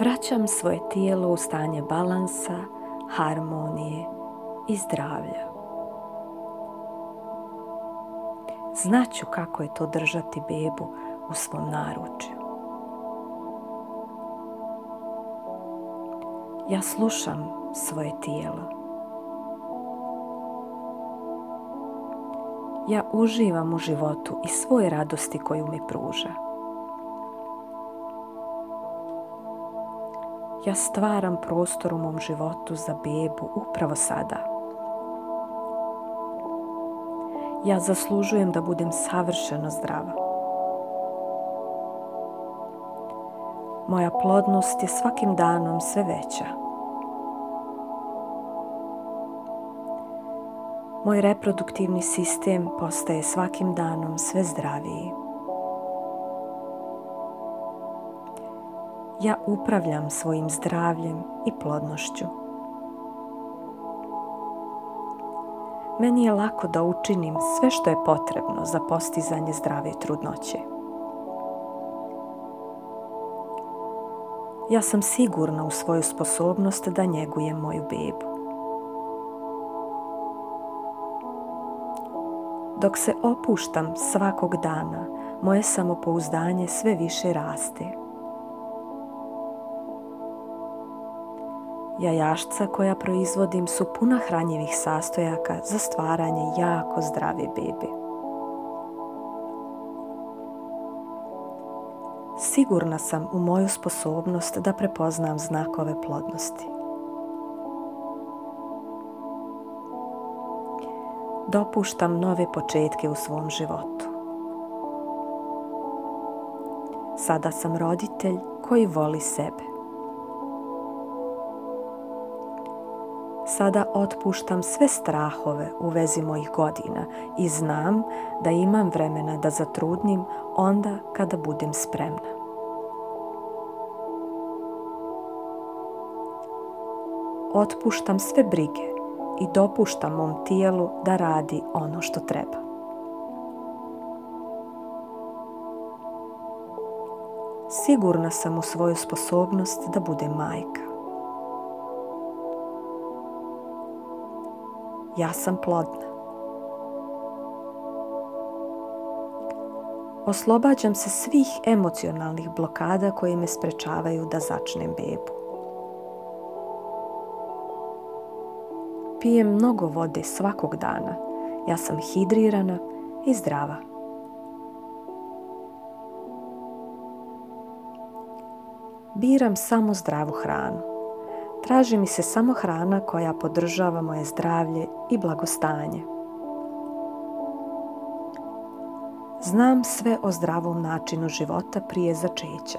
Vraćam svoje tijelo u stanje balansa, harmonije i zdravlja. Znaću kako je to držati bebu u svom naručju. Ja slušam svoje tijelo. Ja uživam u životu i svoje radosti koju mi pruža. ja stvaram prostor u mom životu za bebu upravo sada. Ja zaslužujem da budem savršeno zdrava. Moja plodnost je svakim danom sve veća. Moj reproduktivni sistem postaje svakim danom sve zdraviji. ja upravljam svojim zdravljem i plodnošću. Meni je lako da učinim sve što je potrebno za postizanje zdrave trudnoće. Ja sam sigurna u svoju sposobnost da njegujem moju bebu. Dok se opuštam svakog dana, moje samopouzdanje sve više raste. Jajašca koja proizvodim su puna hranjivih sastojaka za stvaranje jako zdrave bebe. Sigurna sam u moju sposobnost da prepoznam znakove plodnosti. Dopuštam nove početke u svom životu. Sada sam roditelj koji voli sebe. Sada otpuštam sve strahove u vezi mojih godina i znam da imam vremena da zatrudnim onda kada budem spremna. Otpuštam sve brige i dopuštam mom tijelu da radi ono što treba. Sigurna sam u svoju sposobnost da budem majka. ja sam plodna. Oslobađam se svih emocionalnih blokada koje me sprečavaju da začnem bebu. Pijem mnogo vode svakog dana. Ja sam hidrirana i zdrava. Biram samo zdravu hranu. Traži mi se samo hrana koja podržava moje zdravlje i blagostanje. Znam sve o zdravom načinu života prije začeća.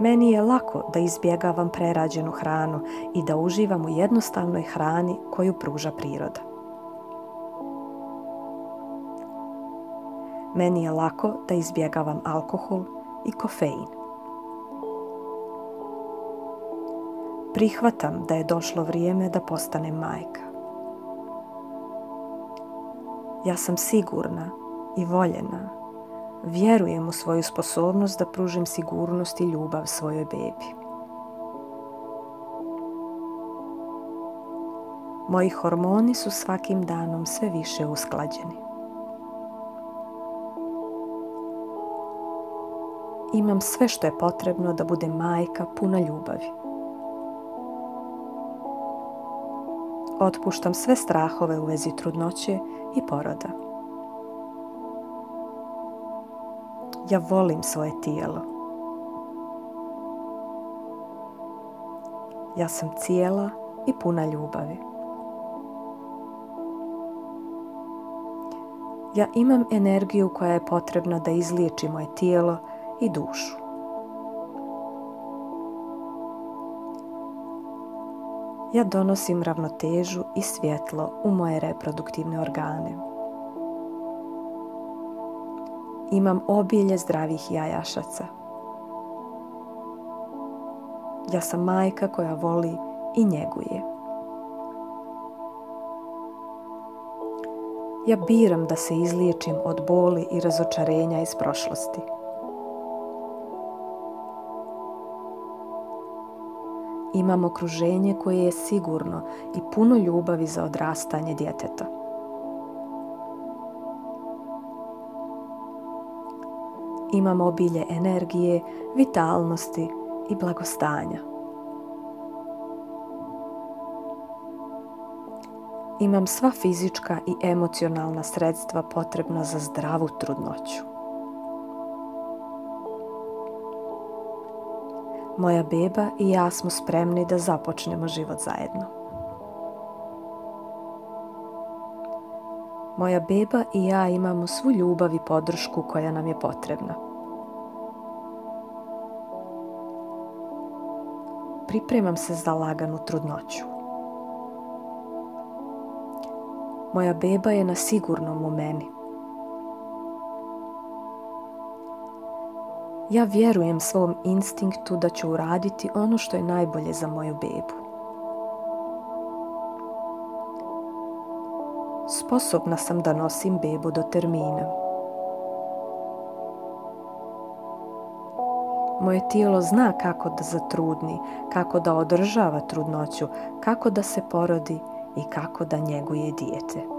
Meni je lako da izbjegavam prerađenu hranu i da uživam u jednostavnoj hrani koju pruža priroda. Meni je lako da izbjegavam alkohol i kofein. prihvatam da je došlo vrijeme da postanem majka. Ja sam sigurna i voljena. Vjerujem u svoju sposobnost da pružim sigurnost i ljubav svojoj bebi. Moji hormoni su svakim danom sve više usklađeni. Imam sve što je potrebno da budem majka puna ljubavi. otpuštam sve strahove u vezi trudnoće i poroda. Ja volim svoje tijelo. Ja sam cijela i puna ljubavi. Ja imam energiju koja je potrebna da izliječi moje tijelo i dušu. ja donosim ravnotežu i svjetlo u moje reproduktivne organe. Imam obilje zdravih jajašaca. Ja sam majka koja voli i njeguje. Ja biram da se izliječim od boli i razočarenja iz prošlosti. imam okruženje koje je sigurno i puno ljubavi za odrastanje djeteta. Imam obilje energije, vitalnosti i blagostanja. Imam sva fizička i emocionalna sredstva potrebna za zdravu trudnoću. Moja beba i ja smo spremni da započnemo život zajedno. Moja beba i ja imamo svu ljubav i podršku koja nam je potrebna. Pripremam se za laganu trudnoću. Moja beba je na sigurnom u meni. Ja vjerujem svom instinktu da ću uraditi ono što je najbolje za moju bebu. Sposobna sam da nosim bebu do termina. Moje tijelo zna kako da zatrudni, kako da održava trudnoću, kako da se porodi i kako da njeguje dijete.